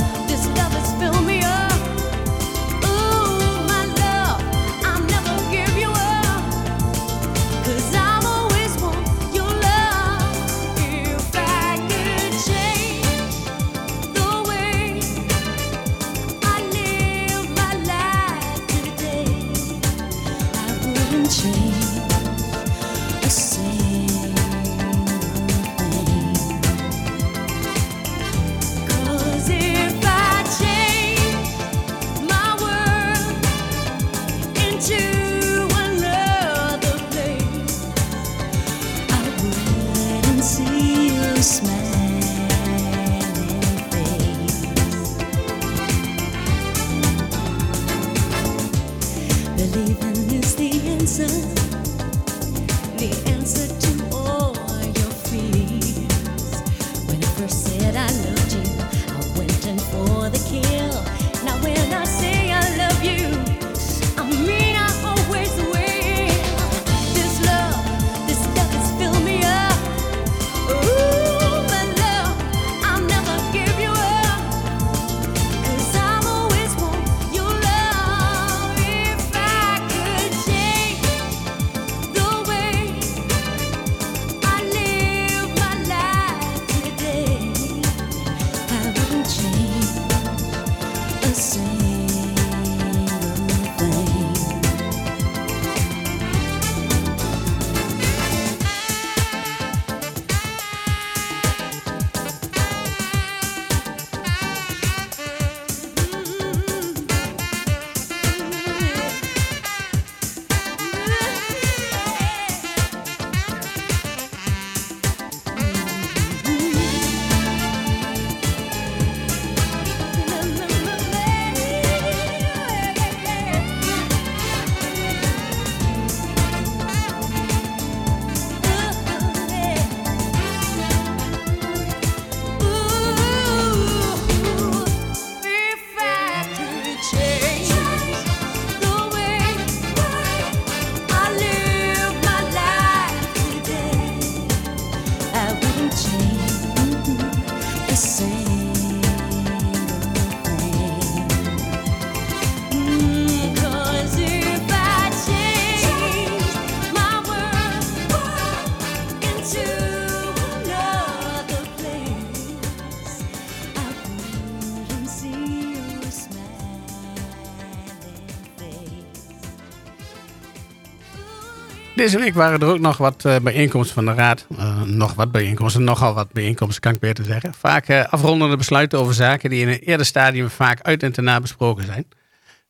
S1: Deze week waren er ook nog wat eh, bijeenkomsten van de Raad. Eh, nog wat bijeenkomsten, nogal wat bijeenkomsten kan ik beter zeggen. Vaak eh, afrondende besluiten over zaken die in een eerder stadium vaak uit en te na besproken zijn.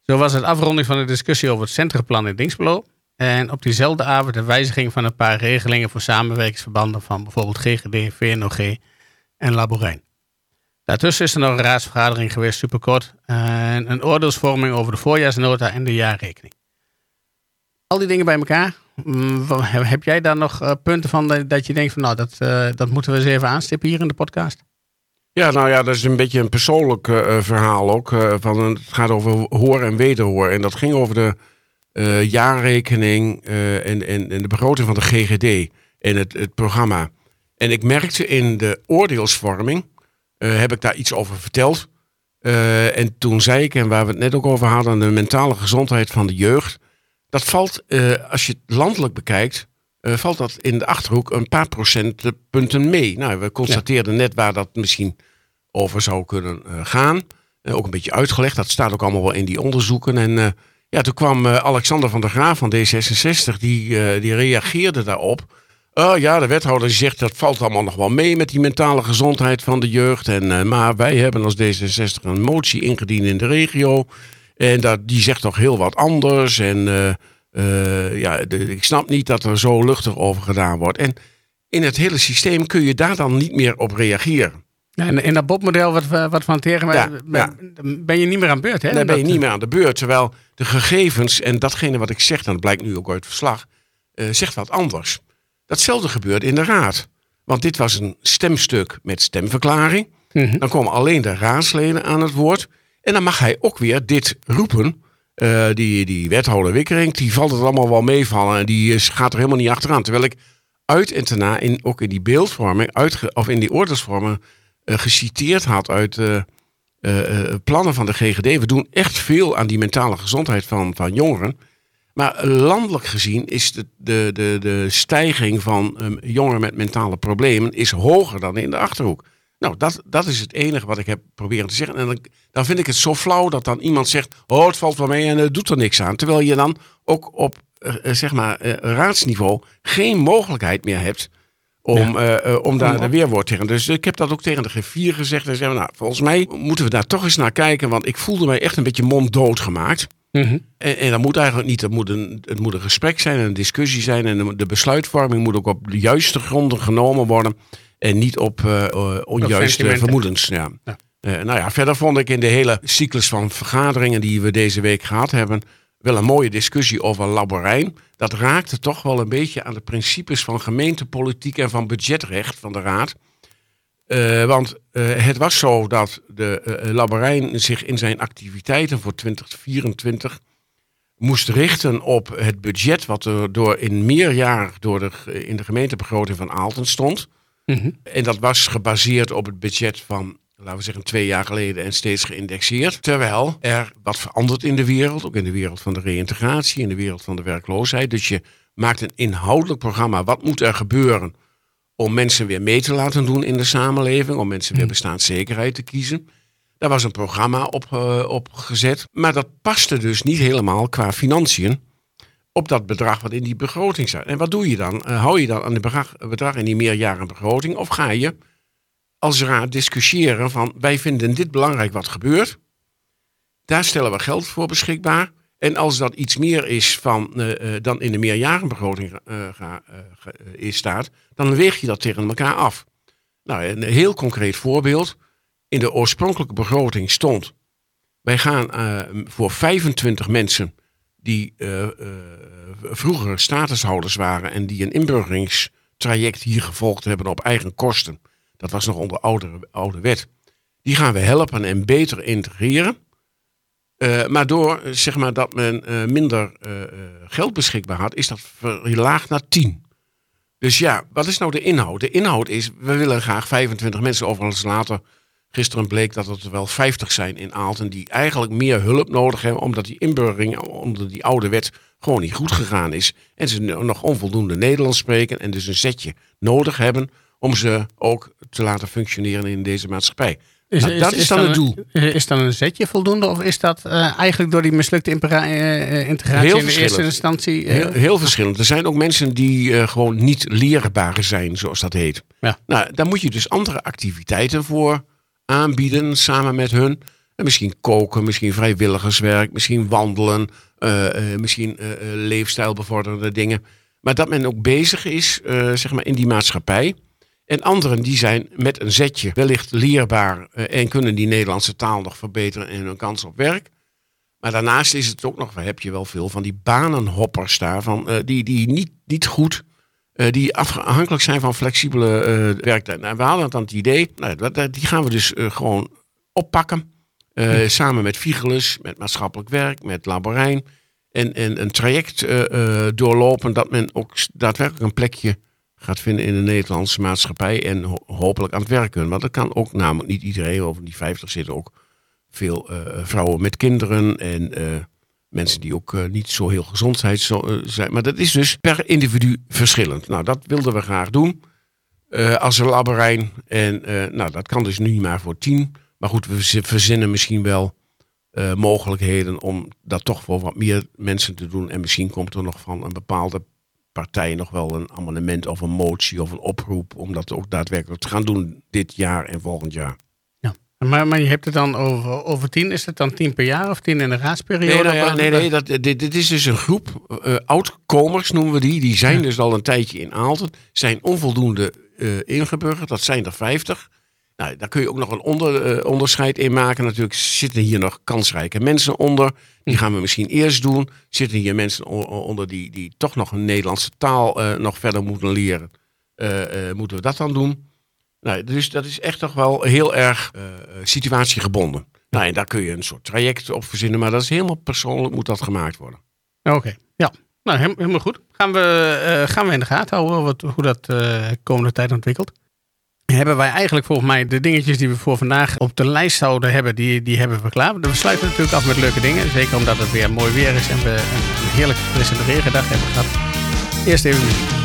S1: Zo was het afronding van de discussie over het centrumplan in Dingsbelo. En op diezelfde avond de wijziging van een paar regelingen voor samenwerkingsverbanden van bijvoorbeeld GGD, VNOG en Labourijn. Daartussen is er nog een raadsvergadering geweest, superkort. En een oordeelsvorming over de voorjaarsnota en de jaarrekening. Al die dingen bij elkaar. Mm, Heb jij daar nog eh, punten van dat- je denkt van nou, dat, eh, dat moeten we eens even aanstippen hier in de podcast?
S2: Ja, nou ja, dat is een beetje een persoonlijk eh, verhaal ook. van het gaat over hoor en wederhoor. En dat ging over de jaarrekening en, en, en de begroting van de GGD en het, het programma. En ik merkte in de oordeelsvorming, heb ik daar iets over verteld. En toen zei ik, en waar we het net ook over hadden, de mentale gezondheid van de jeugd. Dat valt, eh, als je het landelijk bekijkt, eh, valt dat in de Achterhoek een paar procentpunten mee. Nou, we constateerden net waar dat misschien over zou kunnen eh, gaan. Ook een beetje uitgelegd, dat staat ook allemaal wel in die onderzoeken. En ja, toen kwam Alexander van der Graaf van D66, die, die reageerde daarop. Oh ja, de wethouder zegt dat valt allemaal nog wel mee met die mentale gezondheid van de jeugd. En, maar wij hebben als D66 een motie ingediend in de regio. En dat, die zegt toch heel wat anders. En eh, eh, ja, de- ik snap niet dat er zo luchtig over gedaan wordt. En in het hele systeem kun je daar dan niet meer op reageren.
S1: In, dat Bob-model wat, we- wat we hanteren,
S2: Ja,
S1: ben, ben je niet meer aan beurt. Hè?
S2: Dan ben je niet meer aan de beurt. Terwijl de gegevens en datgene wat ik zeg, en dat blijkt nu ook uit het verslag, eh, zegt wat anders. Datzelfde gebeurde in de raad. Want dit was een stemstuk met stemverklaring.
S1: Mhm.
S2: Dan komen alleen de raadsleden aan het woord. En dan mag hij ook weer dit roepen. Eh, die, die wethouder Wikkering, die valt het allemaal wel meevallen. En die gaat er helemaal niet achteraan. Terwijl ik uit en daarna, in, ook in die beeldvorming, uitge, of in die oordeelsvorming, eh, geciteerd had uit eh, plannen van de GGD. We doen echt veel aan die mentale gezondheid van, van jongeren. Maar landelijk gezien is de, de, de, de stijging van ehm, jongeren met mentale problemen is hoger dan in de Achterhoek. Nou, dat, dat is het enige wat ik heb proberen te zeggen. En dan, dan vind ik het zo flauw dat dan iemand zegt... oh, het valt wel mee en het doet er niks aan. Terwijl je dan ook op eh, eh, zeg maar, eh, raadsniveau geen mogelijkheid meer hebt om, om daar de weerwoord tegen. Dus ik heb dat ook tegen de griffier gezegd. En zei, nou, volgens mij moeten we daar toch eens naar kijken. Want ik voelde mij echt een beetje monddood gemaakt.
S1: Mhm.
S2: En, en dat moet eigenlijk niet. Het moet, een, het moet een gesprek zijn, een discussie zijn. En de besluitvorming moet ook op de juiste gronden genomen worden. En niet op eh, eh, onjuiste vermoedens. Ja.
S1: Ja.
S2: Eh, nou ja, verder vond ik in de hele cyclus van vergaderingen die we deze week gehad hebben. wel een mooie discussie over Laborijn. Dat raakte toch wel een beetje aan de principes van gemeentepolitiek en van budgetrecht van de Raad. Want het was zo dat de Laborijn zich in zijn activiteiten voor 2024 moest richten op het budget wat er door in meer jaar door de, in de gemeentebegroting van Aalten stond.
S1: Mhm.
S2: En dat was gebaseerd op het budget van, laten we zeggen, twee jaar geleden en steeds geïndexeerd. Terwijl er wat verandert in de wereld, ook in de wereld van de reïntegratie, in de wereld van de werkloosheid. Dus je maakt een inhoudelijk programma. Wat moet er gebeuren om mensen weer mee te laten doen in de samenleving, om mensen weer bestaanszekerheid te kiezen? Daar was een programma op, eh, op gezet, maar dat paste dus niet helemaal qua financiën op dat bedrag wat in die begroting staat. En wat doe je dan? Eh, hou je dan aan het bedrag, bedrag in die meerjarenbegroting? Of ga je als raad discussiëren van wij vinden dit belangrijk wat gebeurt. Daar stellen we geld voor beschikbaar. En als dat iets meer is van, eh, eh, dan in de meerjarenbegroting is staat, dan weeg je dat tegen elkaar af. Nou, een heel concreet voorbeeld. In de oorspronkelijke begroting stond, wij gaan voor 25 mensen die eh, eh, vroeger statushouders waren en die een inburgeringstraject hier gevolgd hebben op eigen kosten. Dat was nog onder oude, oude wet. Die gaan we helpen en beter integreren. Eh, maar door zeg maar, dat men minder geld beschikbaar had, is dat verlaagd naar 10. Dus ja, wat is nou de inhoud? De inhoud is, we willen graag 25 mensen, overigens later Gisteren bleek dat het er wel 50 zijn in Aalten die eigenlijk meer hulp nodig hebben, omdat die inburgering onder die oude wet gewoon niet goed gegaan is. En ze nog onvoldoende Nederlands spreken en dus een zetje nodig hebben om ze ook te laten functioneren in deze maatschappij. Nou, dat is, dan het doel.
S1: Is dan een zetje voldoende? Of is dat eh, eigenlijk door die mislukte eh, integratie
S2: Heel
S1: in de eerste instantie?
S2: Heel, heel verschillend. Er zijn ook mensen die gewoon niet leerbaar zijn, zoals dat heet.
S1: Ja.
S2: Nou, daar moet je dus andere activiteiten voor aanbieden samen met hun. En misschien koken, misschien vrijwilligerswerk, misschien wandelen, eh, eh, misschien eh, eh, leefstijlbevorderende dingen. Maar dat men ook bezig is, zeg maar, in die maatschappij. En anderen die zijn met een zetje wellicht leerbaar en kunnen die Nederlandse taal nog verbeteren en hun kans op werk. Maar daarnaast is het ook nog, heb je wel veel van die banenhoppers daar, van, eh, die, die niet, niet goed, die afhankelijk zijn van flexibele eh werktijd. Nou, we hadden dan het idee, nou, dat, dat- die gaan we dus eh, gewoon oppakken. eh, Samen met Vigelus, met maatschappelijk werk, met Laborijn. En, en een traject eh, eh, doorlopen dat men ook daadwerkelijk een plekje gaat vinden in de Nederlandse maatschappij. En ho- hopelijk aan het werk kunnen. Want dat kan ook namelijk niet iedereen. Over die 50 zitten ook veel eh, vrouwen met kinderen en eh, mensen die ook eh, niet zo heel gezondheid zo, eh, zijn. Maar dat is dus per individu verschillend. Nou, dat wilden we graag doen eh, als een labberijn. En nou, dat kan dus nu maar voor tien. Maar goed, we verzinnen misschien wel mogelijkheden om dat toch voor wat meer mensen te doen. En misschien komt er nog van een bepaalde partij nog wel een amendement of een motie of een oproep om dat ook daadwerkelijk te gaan doen dit jaar en volgend jaar.
S1: Maar, maar je hebt het dan over, over tien. Is het dan tien per jaar of tien in de raadsperiode?
S2: Nee, nou ja, nee, nee dat, dit, dit is dus een groep, eh oudkomers noemen we die. Die zijn dus al een tijdje in Aalten. Zijn onvoldoende eh ingeburgerd. Dat zijn er 50. Nou, daar kun je ook nog een onder, eh, onderscheid in maken. Natuurlijk zitten hier nog kansrijke mensen onder. Die gaan we misschien eerst doen. Zitten hier mensen onder die, die toch nog een Nederlandse taal nog verder moeten leren. Moeten we dat dan doen? Nou, dus dat is echt toch wel heel erg eh, situatiegebonden. Nou, en daar kun je een soort traject op verzinnen, maar dat is helemaal persoonlijk, moet dat gemaakt worden.
S1: Oké, ja. Nou, helemaal goed. Gaan we, eh, gaan we in de gaten houden wat, hoe dat eh, de komende tijd ontwikkelt. Hebben wij eigenlijk volgens mij de dingetjes die we voor vandaag op de lijst zouden hebben, die, die hebben we klaar. We sluiten natuurlijk af met leuke dingen. Zeker omdat het weer mooi weer is en we een, een heerlijke frisse regendag hebben gehad. Eerst even muziek.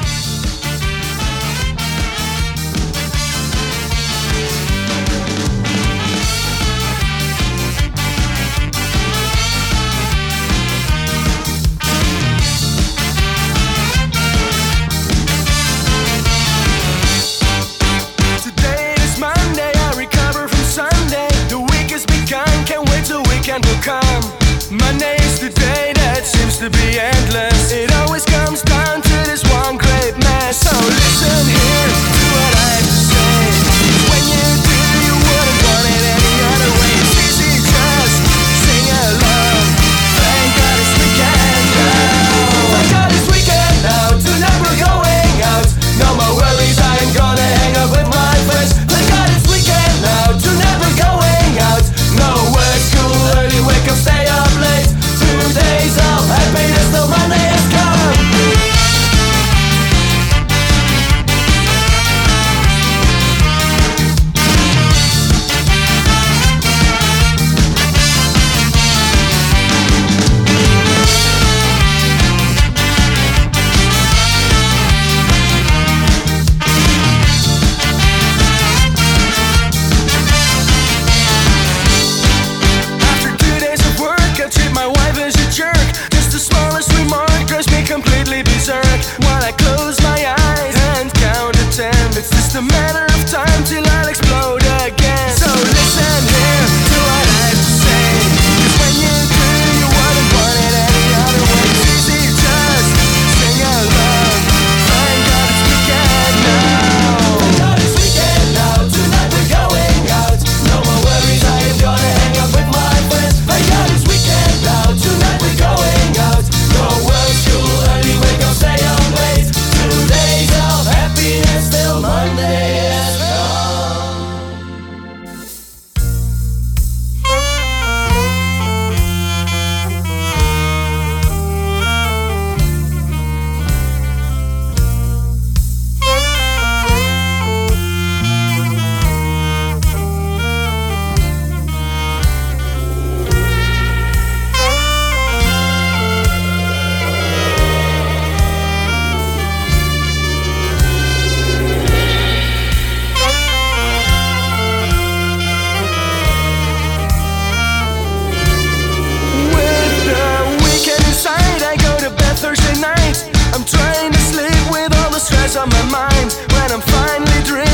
S4: On my mind. When I'm finally dreaming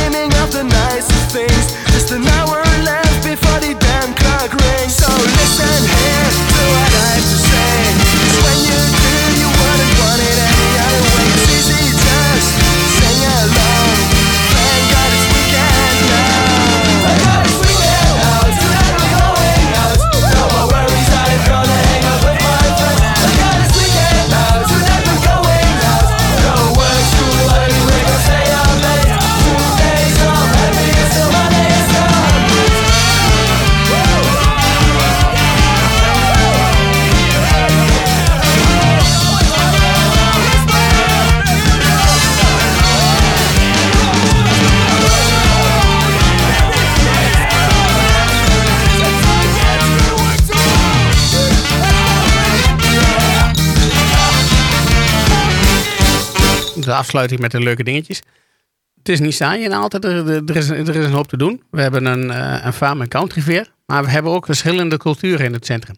S1: afsluiting met de leuke dingetjes. Het is niet saai en altijd. Er, is, er is een hoop te doen. We hebben een, eh, een farm- en country fair. Maar we hebben ook verschillende culturen in het centrum.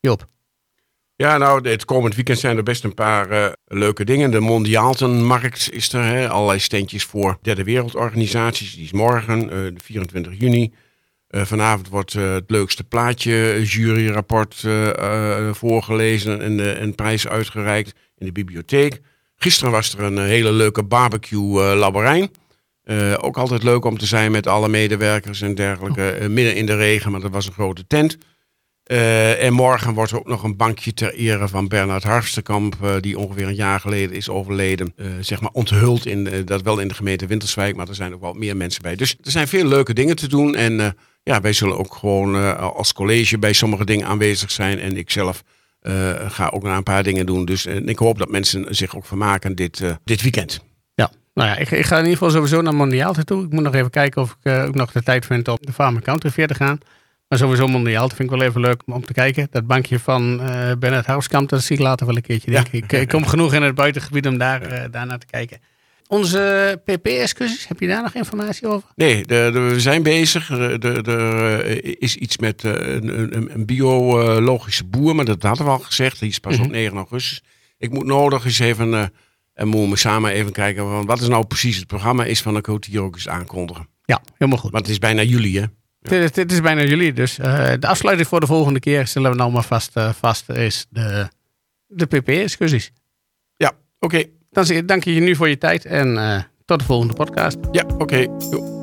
S1: Joop.
S2: Ja, nou, het komend weekend zijn er best een paar eh, leuke dingen. De Mondiaaltenmarkt is er, hè, allerlei standjes voor derde wereldorganisaties. Die is morgen, eh, de 24 juni. Eh, vanavond wordt het leukste plaatje juryrapport voorgelezen en en prijs uitgereikt in de bibliotheek. Gisteren was er een eh, hele leuke barbecue eh labberijn. Eh, ook altijd leuk om te zijn met alle medewerkers en dergelijke. Eh, midden in de regen, maar dat was een grote tent. En morgen wordt er ook nog een bankje ter ere van Bernard Harfstekamp, eh, die ongeveer een jaar geleden is overleden. Zeg maar onthuld, in, dat wel in de gemeente Winterswijk, maar er zijn ook wel meer mensen bij. Dus er zijn veel leuke dingen te doen. En ja, wij zullen ook gewoon als college bij sommige dingen aanwezig zijn. En ik zelf ga ook naar een paar dingen doen. Dus eh, ik hoop dat mensen zich ook vermaken dit, eh, dit weekend.
S1: Ja, nou ja, ik, ik ga in ieder geval sowieso naar Mondiaal toe. Ik moet nog even kijken of ik eh, ook nog de tijd vind om de Farm Country Fair te gaan. Maar sowieso Mondiaal vind ik wel even leuk om te kijken. Dat bankje van eh Bernard Houskamp, dat zie ik later wel een keertje. Denk ik. ik. Ik kom genoeg in het buitengebied om daar, eh, daar naar te kijken. Onze PP-excursies, heb je daar nog informatie over?
S2: Nee, de, de- we zijn bezig. Er eh, is iets met eh, een, een, een biologische boer, maar dat hadden we al gezegd. Die is pas op 9 augustus. Ik moet nodig eens even, eh, en moeten we samen even kijken, van wat is nou precies het programma is van, dan kan het hier ook eens aankondigen.
S1: Ja, helemaal goed.
S2: Want het is bijna juli, hè?
S1: Dit, dit is bijna jullie. Dus de afsluiting voor de volgende keer, zullen we nou maar vast, eh, vast is de, de PP-excursies.
S2: Ja, oké.
S1: Dan dank je je nu voor je tijd en eh, tot de volgende podcast.
S2: Ja, oké. Jo.